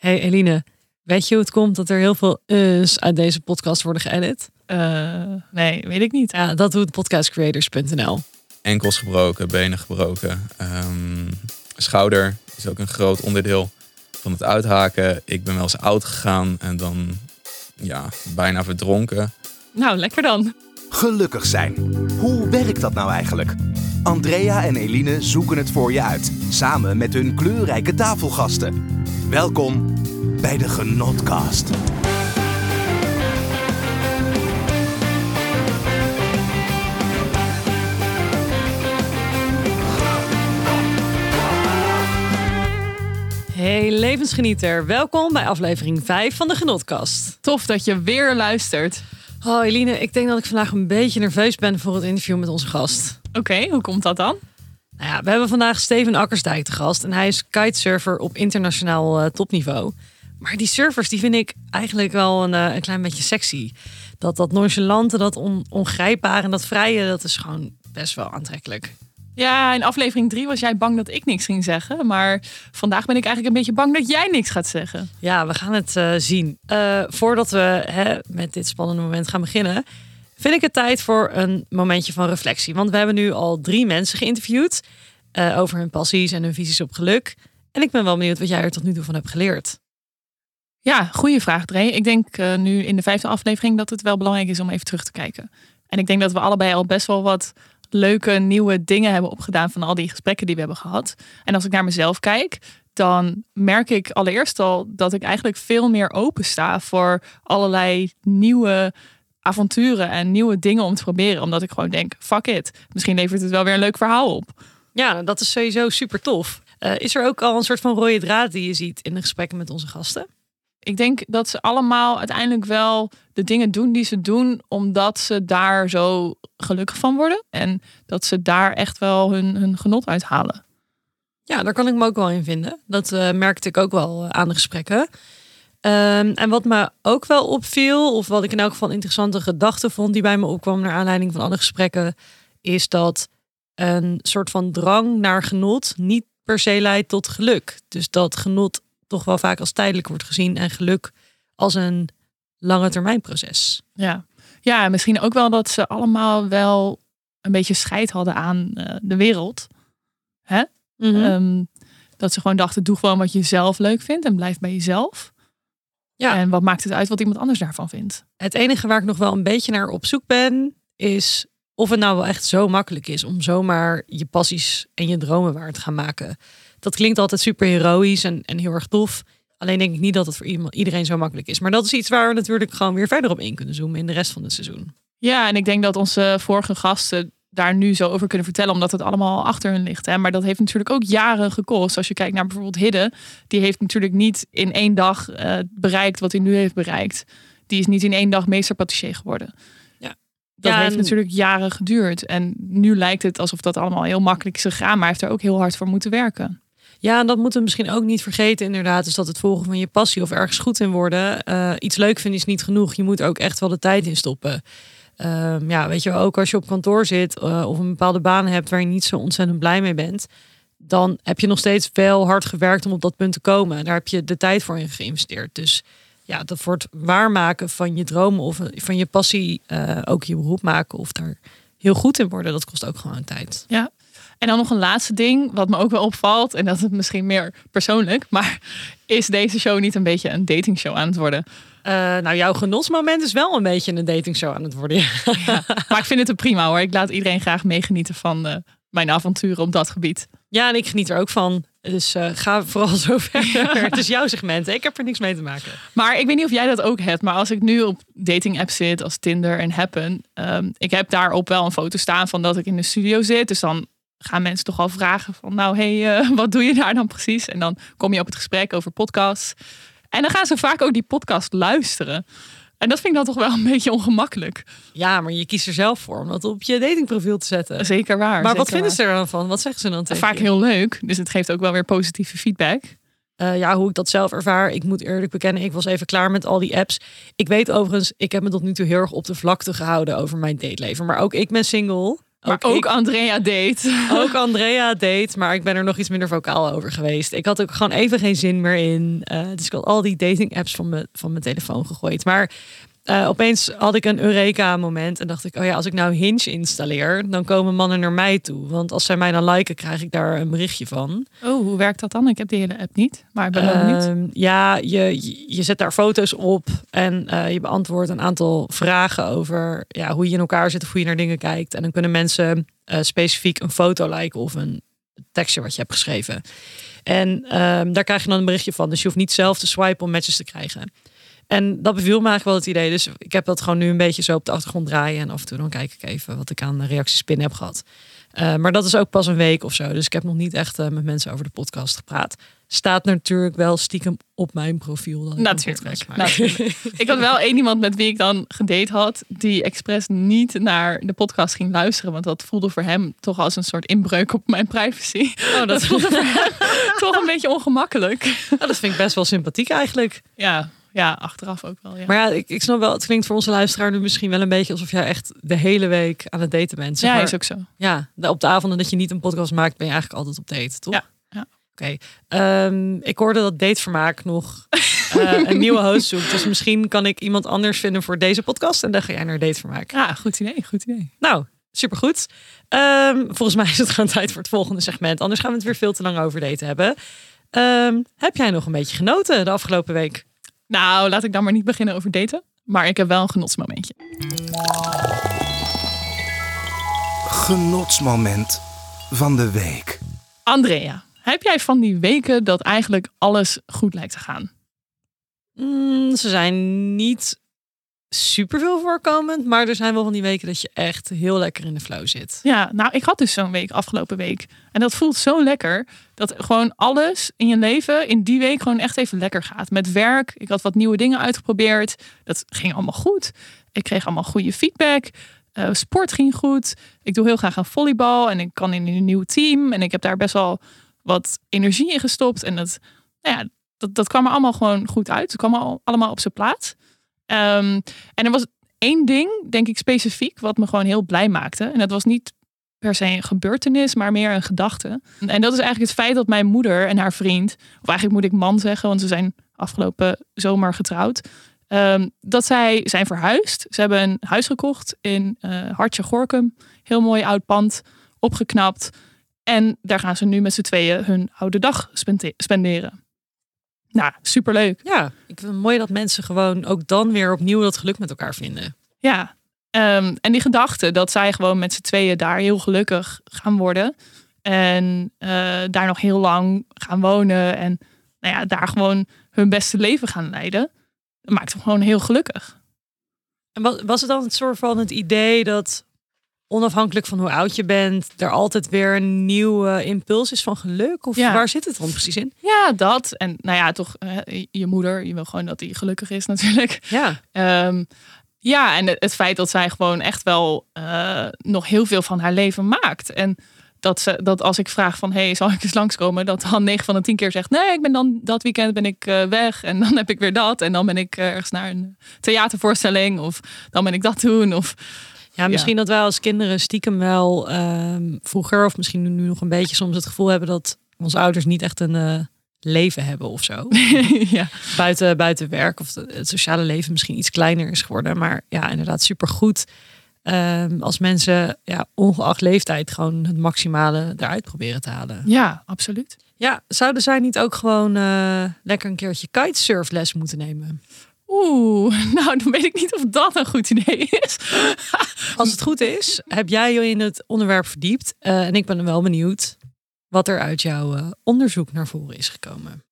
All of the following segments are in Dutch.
Hey Eline, weet je hoe het komt dat er heel veel us uit deze podcast worden geëdit? Uh, nee, weet ik niet. Ja, dat doet podcastcreators.nl. Enkels gebroken, benen gebroken. Um, schouder is ook een groot onderdeel van het uithaken. Ik ben wel eens oud gegaan en dan ja, bijna verdronken. Nou, lekker dan. Gelukkig zijn. Hoe werkt dat nou eigenlijk? Andrea en Eline zoeken het voor je uit, samen met hun kleurrijke tafelgasten. Welkom bij de Genotcast. Hey levensgenieter, welkom bij aflevering 5 van de Genotkast. Tof dat je weer luistert. Oh Eline, ik denk dat ik vandaag een beetje nerveus ben voor het interview met onze gast. Oké, hoe komt dat dan? Nou ja, we hebben vandaag Steven Akkersdijk te gast en hij is kitesurfer op internationaal uh, topniveau. Maar die surfers die vind ik eigenlijk wel een, uh, een klein beetje sexy. Dat, dat nonchalante, dat on, ongrijpbare en dat vrije, dat is gewoon best wel aantrekkelijk. Ja, in aflevering 3 was jij bang dat ik niks ging zeggen. Maar vandaag ben ik eigenlijk een beetje bang dat jij niks gaat zeggen. Ja, we gaan het uh, zien. Uh, voordat we hè, met dit spannende moment gaan beginnen, vind ik het tijd voor een momentje van reflectie. Want we hebben nu al drie mensen geïnterviewd uh, over hun passies en hun visies op geluk. En ik ben wel benieuwd wat jij er tot nu toe van hebt geleerd. Ja, goede vraag, Dre. Ik denk nu in de vijfde aflevering dat het wel belangrijk is om even terug te kijken. En ik denk dat we allebei al best wel wat leuke nieuwe dingen hebben opgedaan van al die gesprekken die we hebben gehad. En als ik naar mezelf kijk, dan merk ik allereerst al dat ik eigenlijk veel meer open sta voor allerlei nieuwe avonturen en nieuwe dingen om te proberen. Omdat ik gewoon denk, fuck it, misschien levert het wel weer een leuk verhaal op. Ja, dat is sowieso super tof. Uh, is er ook al een soort van rode draad die je ziet in de gesprekken met onze gasten? Ik denk dat ze allemaal uiteindelijk wel de dingen doen die ze doen, omdat ze daar zo gelukkig van worden. En dat ze daar echt wel hun, hun genot uit halen. Ja, daar kan ik me ook wel in vinden. Dat uh, merkte ik ook wel aan de gesprekken. Um, en wat me ook wel opviel, of wat ik in elk geval interessante gedachte vond die bij me opkwam naar aanleiding van alle gesprekken, is dat een soort van drang naar genot niet per se leidt tot geluk. Dus dat genot toch wel vaak als tijdelijk wordt gezien en geluk als een lange termijn proces. Ja. ja, misschien ook wel dat ze allemaal wel een beetje scheid hadden aan uh, de wereld. Hè? Mm -hmm. um, dat ze gewoon dachten, doe gewoon wat je zelf leuk vindt en blijf bij jezelf. Ja. En wat maakt het uit wat iemand anders daarvan vindt? Het enige waar ik nog wel een beetje naar op zoek ben, is of het nou wel echt zo makkelijk is om zomaar je passies en je dromen waar te gaan maken. Dat klinkt altijd super heroïs en, en heel erg tof. Alleen denk ik niet dat het voor iedereen zo makkelijk is. Maar dat is iets waar we natuurlijk gewoon weer verder op in kunnen zoomen in de rest van het seizoen. Ja, en ik denk dat onze vorige gasten daar nu zo over kunnen vertellen, omdat het allemaal achter hun ligt. Hè? Maar dat heeft natuurlijk ook jaren gekost. Als je kijkt naar bijvoorbeeld Hidde, die heeft natuurlijk niet in één dag uh, bereikt wat hij nu heeft bereikt. Die is niet in één dag meester geworden. Ja. Dat ja, heeft en- natuurlijk jaren geduurd. En nu lijkt het alsof dat allemaal heel makkelijk is gegaan, maar hij heeft er ook heel hard voor moeten werken. Ja, en dat moeten we misschien ook niet vergeten, inderdaad. Is dat het volgen van je passie of ergens goed in worden. eh, iets leuk vinden is niet genoeg. Je moet ook echt wel de tijd in stoppen. Ehm, ja, weet je, ook als je op kantoor zit eh, of een bepaalde baan hebt waar je niet zo ontzettend blij mee bent, dan heb je nog steeds wel hard gewerkt om op dat punt te komen. Daar heb je de tijd voor in geïnvesteerd. Dus ja, dat voor het waarmaken van je dromen of van je passie eh, ook je beroep maken of daar heel goed in worden, dat kost ook gewoon tijd. Ja. En dan nog een laatste ding, wat me ook wel opvalt, en dat is misschien meer persoonlijk, maar is deze show niet een beetje een datingshow aan het worden? Eh, nou, jouw genotsmoment is wel een beetje een datingshow aan het worden. Ja. Maar ik vind het een prima hoor. Ik laat iedereen graag meegenieten van uh, mijn avonturen op dat gebied. Ja, en ik geniet er ook van. Dus uh, ga vooral zo verder. het is jouw segment. Hè? Ik heb er niks mee te maken. Maar ik weet niet of jij dat ook hebt. Maar als ik nu op dating apps zit als Tinder en Happen. Um, ik heb daarop wel een foto staan van dat ik in de studio zit. Dus dan gaan mensen toch al vragen van nou hey, uh, wat doe je daar dan precies? En dan kom je op het gesprek over podcasts. En dan gaan ze vaak ook die podcast luisteren. En dat vind ik dan toch wel een beetje ongemakkelijk. Ja, maar je kiest er zelf voor om dat op je datingprofiel te zetten. Zeker waar. Maar zeker wat vinden waar. ze er dan van? Wat zeggen ze dan tegen Vaak je? heel leuk. Dus het geeft ook wel weer positieve feedback. Uh, ja, hoe ik dat zelf ervaar. Ik moet eerlijk bekennen, ik was even klaar met al die apps. Ik weet overigens, ik heb me tot nu toe heel erg op de vlakte gehouden over mijn dateleven. Maar ook ik ben single. Maar Ook ik- Andrea date. Ook Andrea deed, maar ik ben er nog iets minder vocaal over geweest. Ik had ook gewoon even geen zin meer in. Eh, dus ik had al die dating apps van, me, van mijn telefoon gegooid. Maar eh, opeens had ik een Eureka-moment en dacht ik: oh ja, als ik nou Hinge installeer, dan komen mannen naar mij toe. Want als zij mij dan liken, krijg ik daar een berichtje van. Oh, hoe werkt dat dan? Ik heb die hele app niet, maar ik ben wel benieuwd. Ehm, ja, je, je- je zet daar foto's op en eh, je beantwoordt een aantal vragen over ja, hoe je in elkaar zit of hoe je naar dingen kijkt. En dan kunnen mensen eh, specifiek een foto liken of een tekstje wat je hebt geschreven. En ehm, daar krijg je dan een berichtje van. Dus je hoeft niet zelf te swipen om matches te krijgen. En dat beviel me eigenlijk wel het idee. Dus ik heb dat gewoon nu een beetje zo op de achtergrond draaien. En af en toe dan kijk ik even wat ik aan reacties binnen heb gehad. Eh, maar dat is ook pas een week of zo. Dus ik heb nog niet echt eh, met mensen over de podcast gepraat. Staat natuurlijk wel stiekem op mijn profiel. Dat ik Natuurlijk, natuurlijk. Ik had wel één iemand met wie ik dan gedate had, die expres niet naar de podcast ging luisteren. Want dat voelde voor hem toch als een soort inbreuk op mijn privacy. Oh, dat, voelde voor hem toch een beetje ongemakkelijk. oh, dat vind ik best wel sympathiek eigenlijk. Ja, ja achteraf ook wel. Ja. Maar ja, ik, ik snap wel, het klinkt voor onze luisteraar nu misschien wel een beetje alsof jij echt de hele week aan het daten bent. zeg ja, maar. is ook zo. Ja, op de avonden dat je niet een podcast maakt, ben je eigenlijk altijd op date, toch? Ja, ja. Oké. Ehm, ik hoorde dat datevermaak nog eh, een nieuwe host zoekt. Dus misschien kan ik iemand anders vinden voor deze podcast. En dan ga jij naar datevermaak. Ja, goed idee, goed idee. Nou, supergoed. Ehm, volgens mij is het gewoon tijd voor het volgende segment. Anders gaan we het weer veel te lang over daten hebben. Ehm, heb jij nog een beetje genoten de afgelopen week? Nou, laat ik dan maar niet beginnen over daten. Maar ik heb wel een genotsmomentje. Genotsmoment van de week. Andrea, heb jij van die weken dat eigenlijk alles goed lijkt te gaan? Mm, ze zijn niet super veel voorkomend. Maar er zijn wel van die weken dat je echt heel lekker in de flow zit. Ja, nou, ik had dus zo'n week afgelopen week. En dat voelt zo lekker. Dat gewoon alles in je leven in die week gewoon echt even lekker gaat. Met werk. Ik had wat nieuwe dingen uitgeprobeerd. Dat ging allemaal goed. Ik kreeg allemaal goede feedback. Eh, sport ging goed. Ik doe heel graag aan volleybal. En ik kan in een nieuw team. En ik heb daar best wel wat energie in gestopt. En dat, nou ja, dat, dat kwam er allemaal gewoon goed uit. Het kwam al, allemaal op zijn plaats. Ehm, en er was één ding, denk ik specifiek, wat me gewoon heel blij maakte. En dat was niet per se een gebeurtenis, maar meer een gedachte. En dat is eigenlijk het feit dat mijn moeder en haar vriend, of eigenlijk moet ik man zeggen, want ze zijn afgelopen zomer getrouwd, ehm, dat zij zijn verhuisd. Ze hebben een huis gekocht in eh Hartje Gorkum. Heel mooi oud pand, opgeknapt. En daar gaan ze nu met z'n tweeën hun oude dag spende- spenderen. Nou, superleuk. Ja, ik vind het mooi dat mensen gewoon ook dan weer opnieuw dat geluk met elkaar vinden. Ja, ehm, en die gedachte dat zij gewoon met z'n tweeën daar heel gelukkig gaan worden. En eh, daar nog heel lang gaan wonen. En nou ja, daar gewoon hun beste leven gaan leiden. Dat maakt hem gewoon heel gelukkig. En was, was het dan het soort van het idee dat onafhankelijk van hoe oud je bent, er altijd weer een nieuwe impuls is van geluk? Of Ja. waar zit het dan precies in? Ja, dat. En nou ja, toch je moeder. Je wil gewoon dat die gelukkig is natuurlijk. Ja, Ehm, ja, en het, feit dat zij gewoon echt wel eh, nog heel veel van haar leven maakt. En dat, ze, dat als ik vraag van, hey, zal ik eens langskomen? Dat dan 9 van de 10 keer zegt, nee, ik ben dan dat weekend ben ik eh, weg. En dan heb ik weer dat. En dan ben ik ergens naar een theatervoorstelling. Of dan ben ik dat doen. Of ja misschien dat wij als kinderen stiekem wel ehm, vroeger, of misschien nu nog een beetje soms het gevoel hebben dat onze ouders niet echt een eh, leven hebben of zo. ja. buiten, buiten werk of het sociale leven misschien iets kleiner is geworden. Maar ja, inderdaad supergoed ehm als mensen ja, ongeacht leeftijd gewoon het maximale eruit proberen te halen. ja, absoluut. Ja, zouden zij niet ook gewoon eh, lekker een keertje kitesurfles moeten nemen? Oeh, nou dan weet ik niet of dat een goed idee is. Als het goed is, heb jij je in het onderwerp verdiept. eh, en ik ben wel benieuwd wat er uit jouw eh, onderzoek naar voren is gekomen.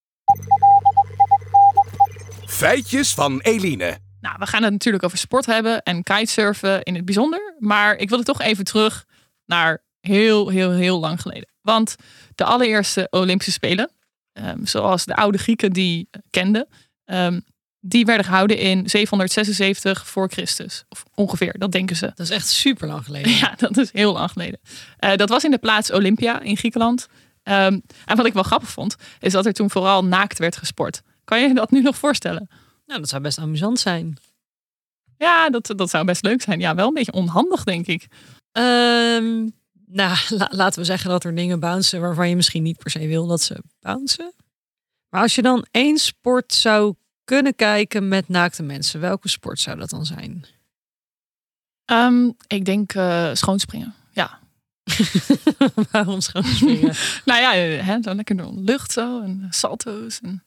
Feitjes van Eline. Nou, we gaan het natuurlijk over sport hebben en kitesurfen in het bijzonder. Maar ik wil toch even terug naar heel, heel, heel lang geleden. Want de allereerste Olympische Spelen, ehm, zoals de oude Grieken die kenden, ehm, die werden gehouden in 776 voor Christus. Of ongeveer, dat denken ze. Dat is echt super lang geleden. Ja, dat is heel lang geleden. Eh, dat was in de plaats Olympia in Griekenland. Ehm, en wat ik wel grappig vond, is dat er toen vooral naakt werd gesport. Kan je je dat nu nog voorstellen? Nou, dat zou best amusant zijn. Ja, dat, dat zou best leuk zijn. Ja, wel een beetje onhandig, denk ik. Ehm, nou, la- laten we zeggen dat er dingen bouncen waarvan je misschien niet per se wil dat ze bouncen. Maar als je dan één sport zou kunnen kijken met naakte mensen, welke sport zou dat dan zijn? Ehm, ik denk eh, schoonspringen. Ja. Waarom schoonspringen? Nou ja, hè, zo lekker door lucht zo. En salto's. En...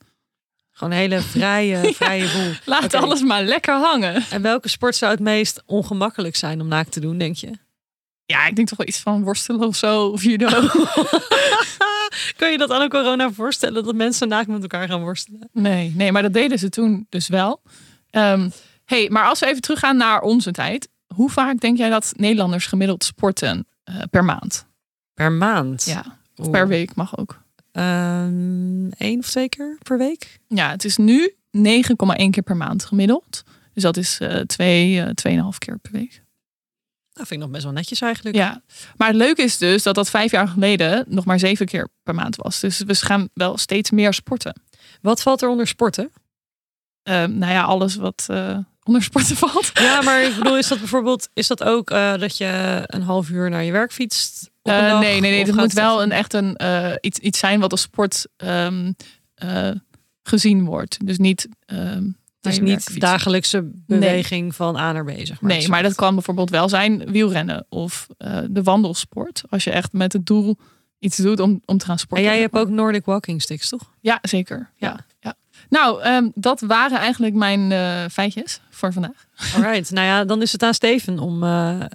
Gewoon een hele vrije, vrije boel. Laat alles maar lekker hangen. En welke sport zou het meest ongemakkelijk zijn om naakt te doen, denk je? Ja, ik denk toch wel iets van worstelen of zo. Of judo. Kun je dat aan de corona voorstellen dat mensen naakt met elkaar gaan worstelen? Nee, nee, maar dat deden ze toen dus wel. Ehm, hey, maar als we even teruggaan naar onze tijd. Hoe vaak denk jij dat Nederlanders gemiddeld sporten eh, per maand? Per maand? Ja, of Oeh. per week mag ook. Ehm, één of twee keer per week? Ja, het is nu 9,1 keer per maand gemiddeld. Dus dat is eh twee, eh 2,5 keer per week. Dat vind ik nog best wel netjes eigenlijk. Ja, maar het leuke is dus dat dat vijf jaar geleden nog maar zeven keer per maand was. Dus we gaan wel steeds meer sporten. Wat valt er onder sporten? Ehm, nou ja, alles wat eh, onder sporten valt. Ja, maar ik bedoel, is dat bijvoorbeeld, is dat ook eh, dat je een half uur naar je werk fietst? Eh, dag? nee, nee, nee. Het moet wel een, echt een, iets, iets zijn wat als sport ehm, eh, gezien wordt. Dus niet. ehm, Werk niet fietsen. dagelijkse beweging van A naar B, zeg maar. Nee, maar dat kan bijvoorbeeld wel zijn wielrennen of eh, de wandelsport. Als je echt met het doel iets doet om, om te gaan En sporten. jij zeg hebt ook Nordic Walking Sticks, toch? Ja, zeker. Ja. Ja. Ja. Nou, ehm, dat waren eigenlijk mijn eh, feitjes voor vandaag. Alright, nou ja, dan is het aan Steven om eh, eh,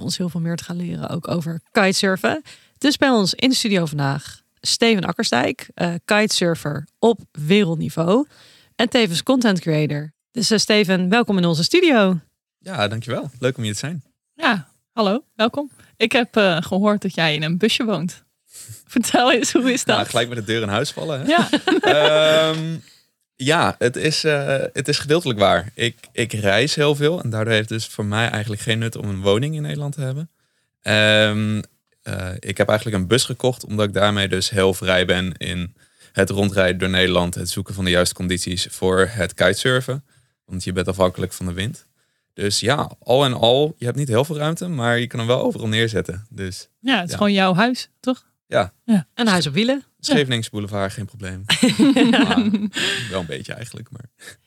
ons heel veel meer te gaan leren, ook over kitesurfen. Dus bij ons in de studio vandaag Steven Akkerstijk, eh, kitesurfer op wereldniveau en tevens content creator. Dus eh, Steven, welkom in onze studio. Ja, dankjewel. Leuk om hier te zijn. Ja, hallo, welkom. Ik heb eh, gehoord dat jij in een busje woont. Vertel eens, hoe is dat? Nou, gelijk met de deur in huis vallen. Hè? Ja, Ehm, ja, het is, eh, het is gedeeltelijk waar. Ik, ik reis heel veel en daardoor heeft het dus voor mij eigenlijk geen nut om een woning in Nederland te hebben. Ehm, eh, ik heb eigenlijk een bus gekocht omdat ik daarmee dus heel vrij ben in het rondrijden door Nederland, het zoeken van de juiste condities voor het kitesurfen. Want je bent afhankelijk van de wind. Dus ja, al en al, je hebt niet heel veel ruimte, maar je kan hem wel overal neerzetten. Dus ja het is Ja. gewoon jouw huis, toch? Een huis op wielen. Scheveningse Boulevard, geen probleem. Maar, wel een beetje eigenlijk, maar...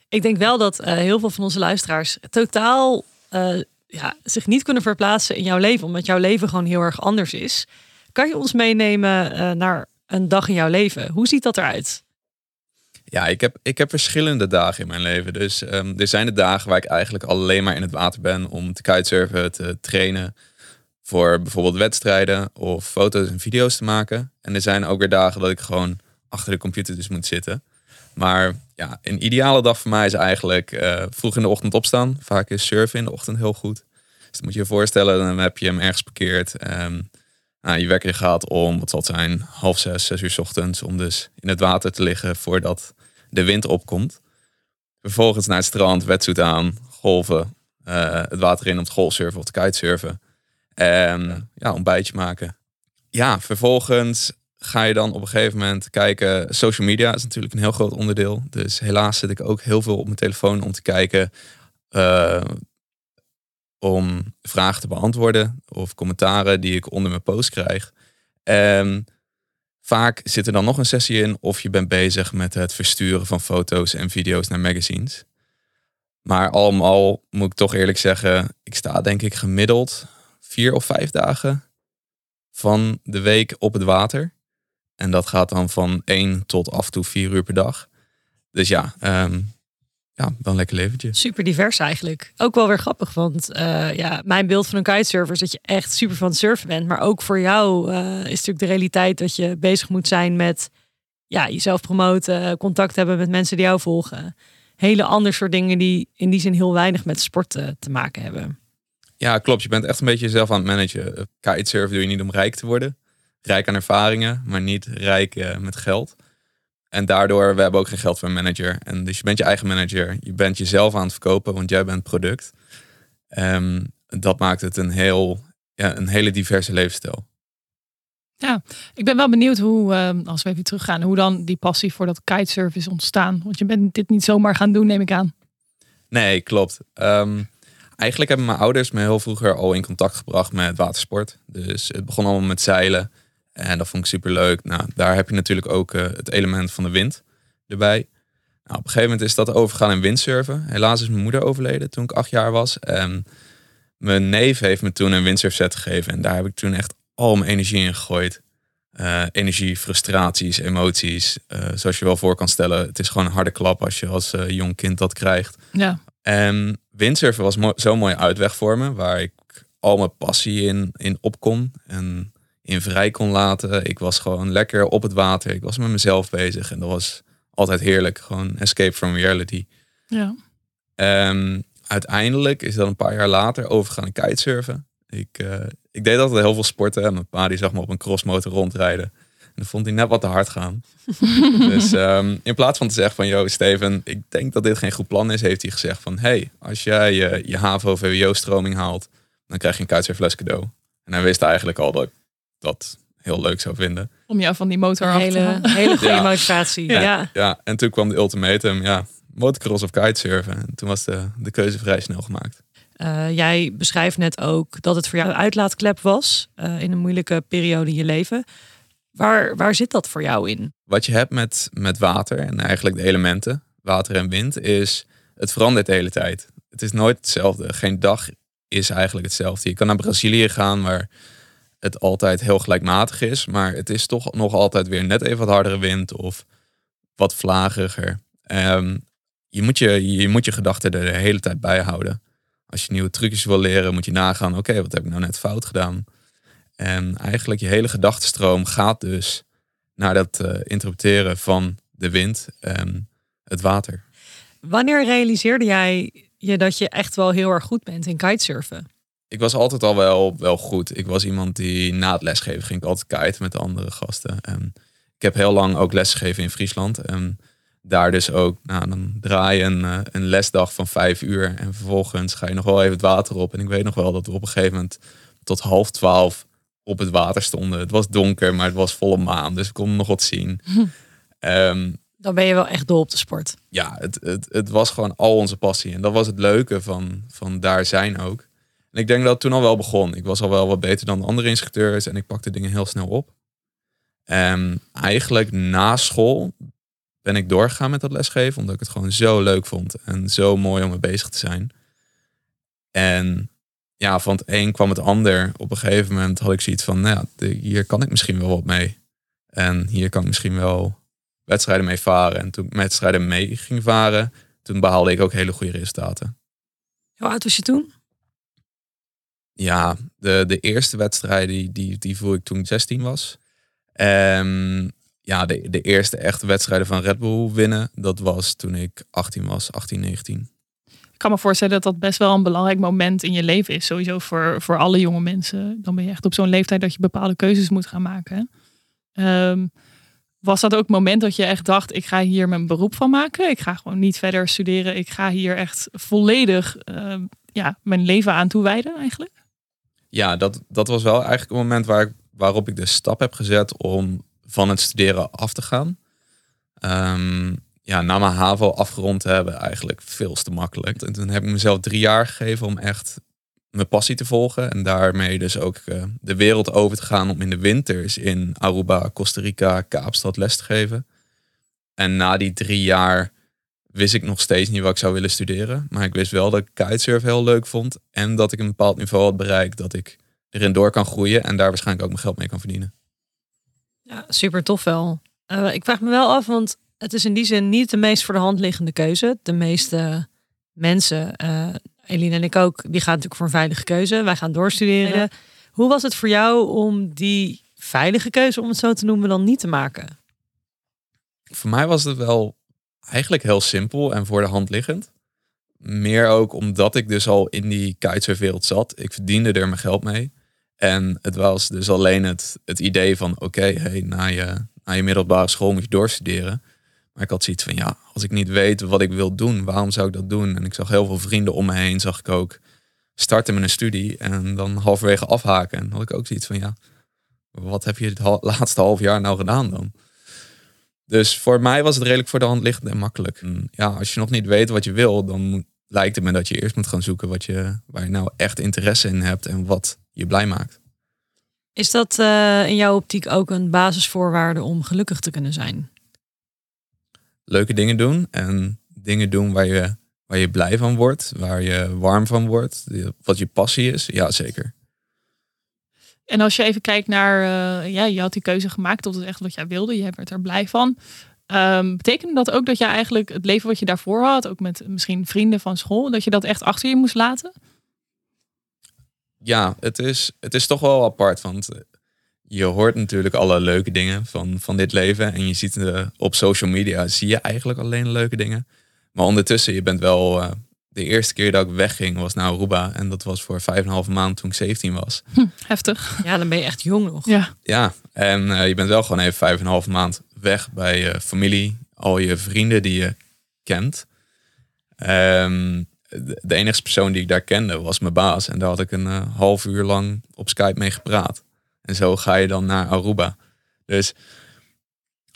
Ik denk wel dat eh, heel veel van onze luisteraars totaal eh, ja, zich niet kunnen verplaatsen in jouw leven, omdat jouw leven gewoon heel erg anders is. Kan je ons meenemen eh, naar een dag in jouw leven? Hoe ziet dat eruit? Ja, ik heb, ik heb verschillende dagen in mijn leven. Dus ehm, er zijn de dagen waar ik eigenlijk alleen maar in het water ben om te kitesurfen, te trainen voor bijvoorbeeld wedstrijden of foto's en video's te maken. En er zijn ook weer dagen dat ik gewoon achter de computer dus moet zitten. Maar ja, een ideale dag voor mij is eigenlijk eh, vroeg in de ochtend opstaan. Vaak is surfen in de ochtend heel goed. Dus dan moet je je voorstellen, dan heb je hem ergens parkeerd. Ehm, nou, je wekker gaat om, wat zal het zijn, half zes, zes uur ochtends. Om dus in het water te liggen voordat de wind opkomt. Vervolgens naar het strand, wetsuit aan, golven, eh, het water in om te golfsurfen of te kitesurfen. En ja, ontbijtje maken. Ja, vervolgens ga je dan op een gegeven moment kijken. Social media is natuurlijk een heel groot onderdeel. Dus helaas zit ik ook heel veel op mijn telefoon om te kijken. eh, om vragen te beantwoorden of commentaren die ik onder mijn post krijg. En vaak zit er dan nog een sessie in of je bent bezig met het versturen van foto's en video's naar magazines. Maar al met al moet ik toch eerlijk zeggen, ik sta denk ik gemiddeld vier of vijf dagen van de week op het water. En dat gaat dan van één tot af en toe vier uur per dag. Dus ja, ehm, ja wel een lekker leventje. Super divers eigenlijk. Ook wel weer grappig, want eh, ja, mijn beeld van een kitesurfer is dat je echt super van het surfen bent. Maar ook voor jou eh, is natuurlijk de realiteit dat je bezig moet zijn met ja, jezelf promoten, contact hebben met mensen die jou volgen. Hele ander soort dingen die in die zin heel weinig met sport eh, te maken hebben. Ja, klopt. Je bent echt een beetje jezelf aan het managen. Kitesurfen doe je niet om rijk te worden. Rijk aan ervaringen, maar niet rijk met geld. En daardoor, we hebben ook geen geld voor een manager. En dus je bent je eigen manager. Je bent jezelf aan het verkopen, want jij bent product. Ehm, dat maakt het een, heel, ja, een hele diverse levensstijl. Ik ben wel benieuwd hoe, ehm, als we even teruggaan, hoe dan die passie voor dat kitesurfen is ontstaan. Want je bent dit niet zomaar gaan doen, neem ik aan. Nee, klopt. Ehm, eigenlijk hebben mijn ouders me heel vroeger al in contact gebracht met watersport. Dus het begon allemaal met zeilen. En dat vond ik super leuk. Nou, daar heb je natuurlijk ook eh, het element van de wind erbij. Nou, op een gegeven moment is dat overgegaan in windsurfen. Helaas is mijn moeder overleden toen ik acht jaar was. En mijn neef heeft me toen een windsurfset gegeven. En daar heb ik toen echt al mijn energie in gegooid. Eh, energie, frustraties, emoties. eh, zoals je wel voor kan stellen. Het is gewoon een harde klap als je als jong kind dat krijgt. Ja. En windsurfen was mo- zo'n mooie uitweg voor me. Waar ik al mijn passie in, in op kon. En in vrij kon laten. Ik was gewoon lekker op het water. Ik was met mezelf bezig. En dat was altijd heerlijk. Gewoon escape from reality. ja. Ehm, uiteindelijk is dat een paar jaar later overgegaan in kitesurfen. Ik, eh, ik deed altijd heel veel sporten. En mijn pa die zag me op een crossmotor rondrijden. En dat vond hij net wat te hard gaan. dus ehm, in plaats van te zeggen van... Yo, Steven, ik denk dat dit geen goed plan is... heeft hij gezegd van... Hey, als jij je, je HAVO-VWO-stroming haalt... dan krijg je een kitesurfles cadeau. En hij wist eigenlijk al dat ik dat heel leuk zou vinden. Om jou van die motor Een af te hele, halen. hele goede Ja. motivatie. Ja. Ja. Ja, en toen kwam de ultimatum. Ja, motocross of kitesurfen. En toen was de, de keuze vrij snel gemaakt. Eh, jij beschrijft net ook dat het voor jou een uitlaatklep was eh, in een moeilijke periode in je leven. Waar, waar zit dat voor jou in? wat je hebt met, met water en eigenlijk de elementen, water en wind, is het verandert de hele tijd. Het is nooit hetzelfde. Geen dag is eigenlijk hetzelfde. Je kan naar Brazilië gaan waar het altijd heel gelijkmatig is, maar het is toch nog altijd weer net even wat hardere wind of wat vlagiger. Ehm, je, moet je, je moet je gedachten er de hele tijd bij houden. Als je nieuwe trucjes wil leren, moet je nagaan, oké, wat heb ik nou net fout gedaan? En eigenlijk je hele gedachtenstroom gaat dus naar dat eh, interpreteren van de wind en het water. Wanneer realiseerde jij je dat je echt wel heel erg goed bent in kitesurfen? Ik was altijd al wel, wel goed. Ik was iemand die na het lesgeven ging ik altijd kiten met de andere gasten. En ik heb heel lang ook lesgegeven in Friesland. En daar dus ook, nou, dan draai je een, eh, een lesdag van vijf uur. En vervolgens ga je nog wel even het water op. En ik weet nog wel dat we op een gegeven moment tot half twaalf op het water stonden. Het was donker, maar het was volle maan. Dus ik kon nog wat zien. Ehm, Dan ben je wel echt dol op de sport. ja, het, het, het was gewoon al onze passie. En dat was het leuke van, van daar zijn ook. En ik denk dat het toen al wel begon. Ik was al wel wat beter dan de andere instructeurs en ik pakte dingen heel snel op. En eigenlijk na school ben ik doorgegaan met dat lesgeven, omdat ik het gewoon zo leuk vond en zo mooi om mee bezig te zijn. En ja, van het een kwam het ander. Op een gegeven moment had ik zoiets van, nou ja, hier kan ik misschien wel wat mee. En hier kan ik misschien wel wedstrijden mee varen. En toen ik wedstrijden mee ging varen, toen behaalde ik ook hele goede resultaten. Hoe oud was je toen? Ja, de, de eerste wedstrijd die, die, die voer ik toen ik 16 was. En ja, de, de eerste echte wedstrijden van Red Bull winnen, dat was toen ik 18 was, 18, 19. Ik kan me voorstellen dat dat best wel een belangrijk moment in je leven is. Sowieso voor, voor alle jonge mensen. Dan ben je echt op zo'n leeftijd dat je bepaalde keuzes moet gaan maken. Ehm, was dat ook het moment dat je echt dacht, ik ga hier mijn beroep van maken. Ik ga gewoon niet verder studeren. Ik ga hier echt volledig ehm, ja, mijn leven aan toewijden eigenlijk. Ja, dat, dat was wel eigenlijk een moment waar ik, waarop ik de stap heb gezet om van het studeren af te gaan. Ehm, ja, na mijn HAVO afgerond te hebben, eigenlijk veel te makkelijk. En toen heb ik mezelf drie jaar gegeven om echt mijn passie te volgen. En daarmee dus ook eh, de wereld over te gaan om in de winters in Aruba, Costa Rica, Kaapstad les te geven. En na die drie jaar wist ik nog steeds niet wat ik zou willen studeren. Maar ik wist wel dat ik kitesurfen heel leuk vond. En dat ik een bepaald niveau had bereikt dat ik erin door kan groeien. En daar waarschijnlijk ook mijn geld mee kan verdienen. Ja, super tof wel. Eh, ik vraag me wel af, want het is in die zin niet de meest voor de hand liggende keuze. De meeste mensen, eh Eline en ik ook, die gaan natuurlijk voor een veilige keuze. Wij gaan doorstuderen. Ja. Hoe was het voor jou om die veilige keuze, om het zo te noemen, dan niet te maken? Voor mij was het wel eigenlijk heel simpel en voor de hand liggend. Meer ook omdat ik dus al in die kitesurfwereld zat. Ik verdiende er mijn geld mee. En het was dus alleen het, het idee van... oké, hey, na, je, na je middelbare school moet je doorstuderen. Maar ik had zoiets van, ja, als ik niet weet wat ik wil doen... waarom zou ik dat doen? En ik zag heel veel vrienden om me heen, zag ik ook... starten met een studie en dan halverwege afhaken. En had ik ook zoiets van, ja, wat heb je het laatste half jaar nou gedaan dan? Dus voor mij was het redelijk voor de hand liggend en makkelijk. En ja, als je nog niet weet wat je wil, dan lijkt het me dat je eerst moet gaan zoeken wat je, waar je nou echt interesse in hebt en wat je blij maakt. Is dat eh, in jouw optiek ook een basisvoorwaarde om gelukkig te kunnen zijn? Leuke dingen doen en dingen doen waar je, waar je blij van wordt, waar je warm van wordt, wat je passie is. Ja, zeker. En als je even kijkt naar, uh, ja, je had die keuze gemaakt tot het echt wat jij wilde, je werd er blij van. Um, betekende dat ook dat je eigenlijk het leven wat je daarvoor had, ook met misschien vrienden van school, dat je dat echt achter je moest laten? Ja, het is, het is toch wel apart. Want je hoort natuurlijk alle leuke dingen van, van dit leven. En je ziet uh, op social media zie je eigenlijk alleen leuke dingen. Maar ondertussen, je bent wel. De eerste keer dat ik wegging was naar Aruba. En dat was voor vijf en een half maand toen ik 17 was. Hm, heftig. Ja, dan ben je echt jong nog. Ja, ja en uh, je bent wel gewoon even vijf en een half maand weg bij je familie. Al je vrienden die je kent. Um, de enige persoon die ik daar kende was mijn baas. En daar had ik een uh, half uur lang op Skype mee gepraat. En zo ga je dan naar Aruba. Dus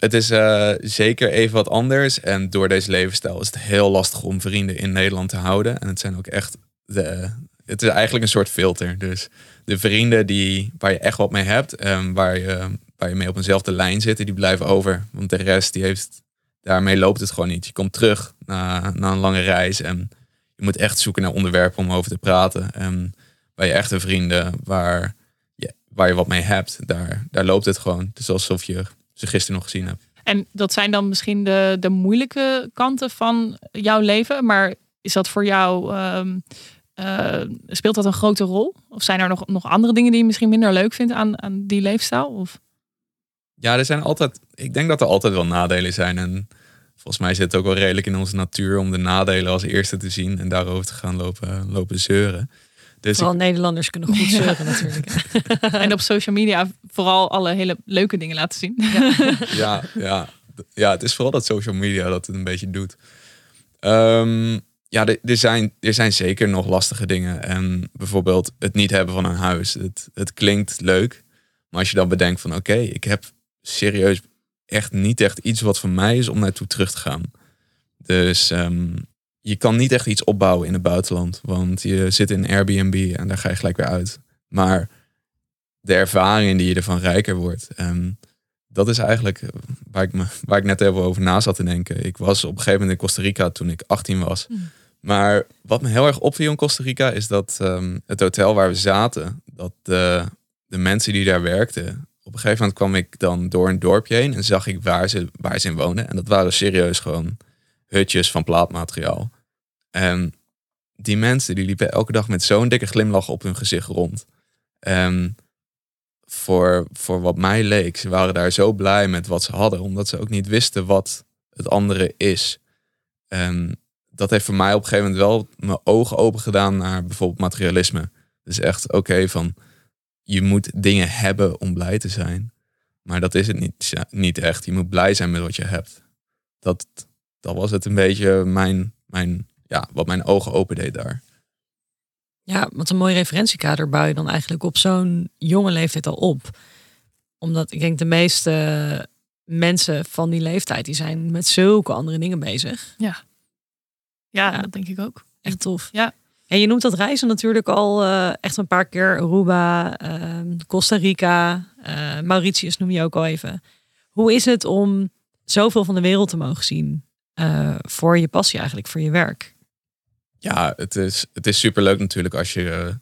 het is uh, zeker even wat anders. En door deze levensstijl is het heel lastig om vrienden in Nederland te houden. En het zijn ook echt. De, het is eigenlijk een soort filter. Dus de vrienden die, waar je echt wat mee hebt. En waar je, waar je mee op eenzelfde lijn zit, die blijven over. Want de rest die heeft. Daarmee loopt het gewoon niet. Je komt terug na, na een lange reis. En je moet echt zoeken naar onderwerpen om over te praten. En bij je echte vrienden waar je, waar je wat mee hebt, daar, daar loopt het gewoon. Het is alsof je ze gisteren nog gezien hebt. En dat zijn dan misschien de, de moeilijke kanten van jouw leven. Maar is dat voor jou, um, uh, speelt dat een grote rol? Of zijn er nog, nog andere dingen die je misschien minder leuk vindt aan, aan die leefstijl? Of? Ja, er zijn altijd, ik denk dat er altijd wel nadelen zijn. En volgens mij zit het ook wel redelijk in onze natuur om de nadelen als eerste te zien en daarover te gaan lopen, lopen zeuren. Dus vooral Nederlanders kunnen goed zeuren natuurlijk. en op social media vooral alle hele leuke dingen laten zien. Ja, ja, ja. ja het is vooral dat social media dat het een beetje doet. Um, ja, er zijn, er zijn zeker nog lastige dingen. En bijvoorbeeld het niet hebben van een huis. Het, het klinkt leuk. Maar als je dan bedenkt van oké, ik heb serieus echt niet echt iets wat voor mij is om naartoe terug te gaan. Dus um, je kan niet echt iets opbouwen in het buitenland. Want je zit in Airbnb en daar ga je gelijk weer uit. Maar de ervaring die je ervan rijker wordt. Um, dat is eigenlijk waar ik, me, waar ik net even over na zat te denken. Ik was op een gegeven moment in Costa Rica toen ik 18 was. Mm. Maar wat me heel erg opviel in Costa Rica is dat um, het hotel waar we zaten, dat de, de mensen die daar werkten, op een gegeven moment kwam ik dan door een dorpje heen en zag ik waar ze, waar ze in woonden. En dat waren serieus gewoon hutjes van plaatmateriaal. En die mensen die liepen elke dag met zo'n dikke glimlach op hun gezicht rond. Voor, voor wat mij leek, ze waren daar zo blij met wat ze hadden, omdat ze ook niet wisten wat het andere is. Dat heeft voor mij op een gegeven moment wel mijn ogen open gedaan naar bijvoorbeeld materialisme. Dus echt, oké, van je moet dingen hebben om blij te zijn. Maar dat is het niet, niet echt. Je moet blij zijn met wat je hebt. Dat, dat was het een beetje mijn, mijn, ja, wat mijn ogen open deed daar. Ja, wat een mooi referentiekader bouw je dan eigenlijk op zo'n jonge leeftijd al op. Omdat ik denk de meeste mensen van die leeftijd, die zijn met zulke andere dingen bezig. Ja, ja, ja. dat denk ik ook. Echt tof. Ja. En je noemt dat reizen natuurlijk al uh, echt een paar keer. Aruba, uh, Costa Rica, uh, Mauritius noem je ook al even. Hoe is het om zoveel van de wereld te mogen zien voor je passie eigenlijk, voor je werk? Ja, het is, het is superleuk natuurlijk als je...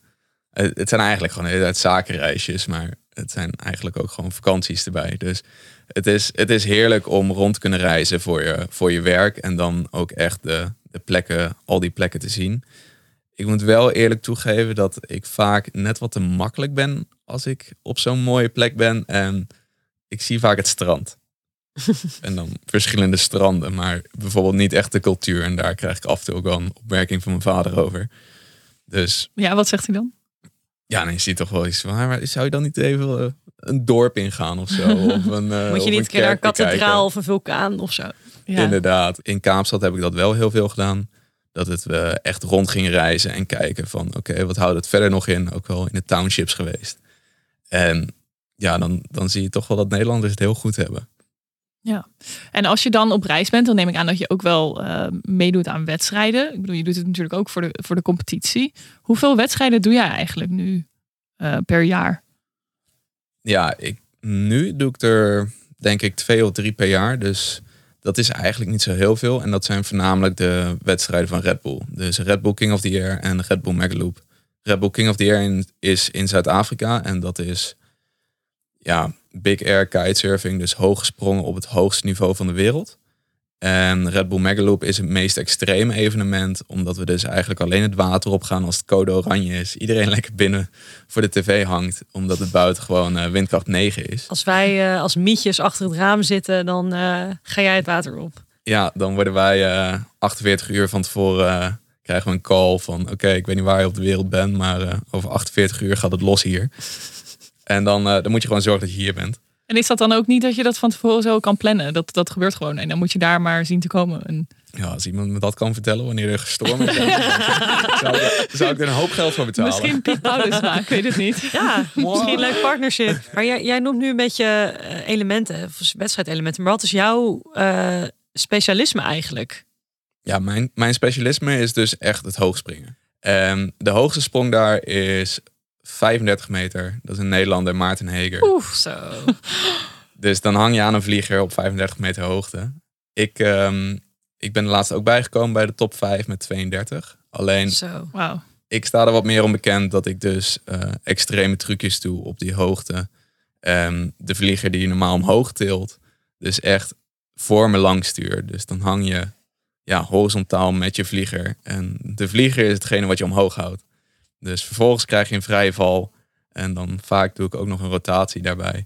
het zijn eigenlijk gewoon hele zakenreisjes, maar het zijn eigenlijk ook gewoon vakanties erbij. Dus het is, het is heerlijk om rond te kunnen reizen voor je, voor je werk en dan ook echt de, de plekken, al die plekken te zien. Ik moet wel eerlijk toegeven dat ik vaak net wat te makkelijk ben als ik op zo'n mooie plek ben. En ik zie vaak het strand. en dan verschillende stranden, maar bijvoorbeeld niet echt de cultuur. En daar krijg ik af en toe ook wel een opmerking van mijn vader over. Dus. Ja, wat zegt hij dan? Ja, dan je ziet toch wel iets van, maar zou je dan niet even eh, een dorp ingaan of zo? Of een, uh, Moet je niet een keer naar een kathedraal of een vulkaan of zo? Ja. Inderdaad. In Kaapstad heb ik dat wel heel veel gedaan dat het we echt rond gingen reizen en kijken van oké, wat houdt het verder nog in? Ook wel in de townships geweest. En ja, dan, dan zie je toch wel dat Nederlanders het heel goed hebben. Ja, en als je dan op reis bent, dan neem ik aan dat je ook wel uh, meedoet aan wedstrijden. Ik bedoel, je doet het natuurlijk ook voor de, voor de competitie. Hoeveel wedstrijden doe jij eigenlijk nu uh, per jaar? Ja, ik, nu doe ik er denk ik twee of drie per jaar. Dus dat is eigenlijk niet zo heel veel. En dat zijn voornamelijk de wedstrijden van Red Bull. Dus Red Bull King of the Year en Red Bull Megaloop. Red Bull King of the in, is in Zuid-Afrika. En dat is ja, big air kitesurfing. Dus hoog gesprongen op het hoogste niveau van de wereld. En Red Bull Megaloop is het meest extreme evenement, omdat we dus eigenlijk alleen het water op gaan als het code oranje is. Iedereen lekker binnen voor de tv hangt, omdat het buiten gewoon uh, windkracht 9 is. Als wij uh, als mietjes achter het raam zitten, dan uh, ga jij het water op. Ja, dan worden wij 48 uur van tevoren krijgen we een call van oké, ik weet niet waar je op de wereld bent, maar over 48 uur gaat het los hier. En dan, dan moet je gewoon zorgen dat je hier bent. En is dat dan ook niet dat je dat van tevoren zo kan plannen? Dat, dat gebeurt gewoon. En dan moet je daar maar zien te komen. En... Ja, als iemand me dat kan vertellen wanneer er gestorven is, zou, ik, zou ik er een hoop geld voor betalen. Misschien Piet Paulus ik weet het niet. Ja, misschien een leuk partnership. Maar jij, jij noemt nu een beetje eh, elementen, of wedstrijdelementen. Maar wat is jouw uh, specialisme eigenlijk? Ja, mijn, mijn specialisme is dus echt het hoogspringen. En de hoogste sprong daar is 35 meter. Dat is een Nederlander, Maarten Heger. Oeh, zo. Dus dan hang je aan een vlieger op 35 meter hoogte. Ik, um, ik ben de laatste ook bijgekomen bij de top 5 met 32. Alleen, zo. Wow. ik sta er wat meer onbekend dat ik dus uh, extreme trucjes doe op die hoogte. Um, de vlieger die je normaal omhoog tilt. Dus echt voor me lang stuur. Dus dan hang je ja, horizontaal met je vlieger. En de vlieger is hetgene wat je omhoog houdt. Dus vervolgens krijg je een vrije val. En dan vaak doe ik ook nog een rotatie daarbij.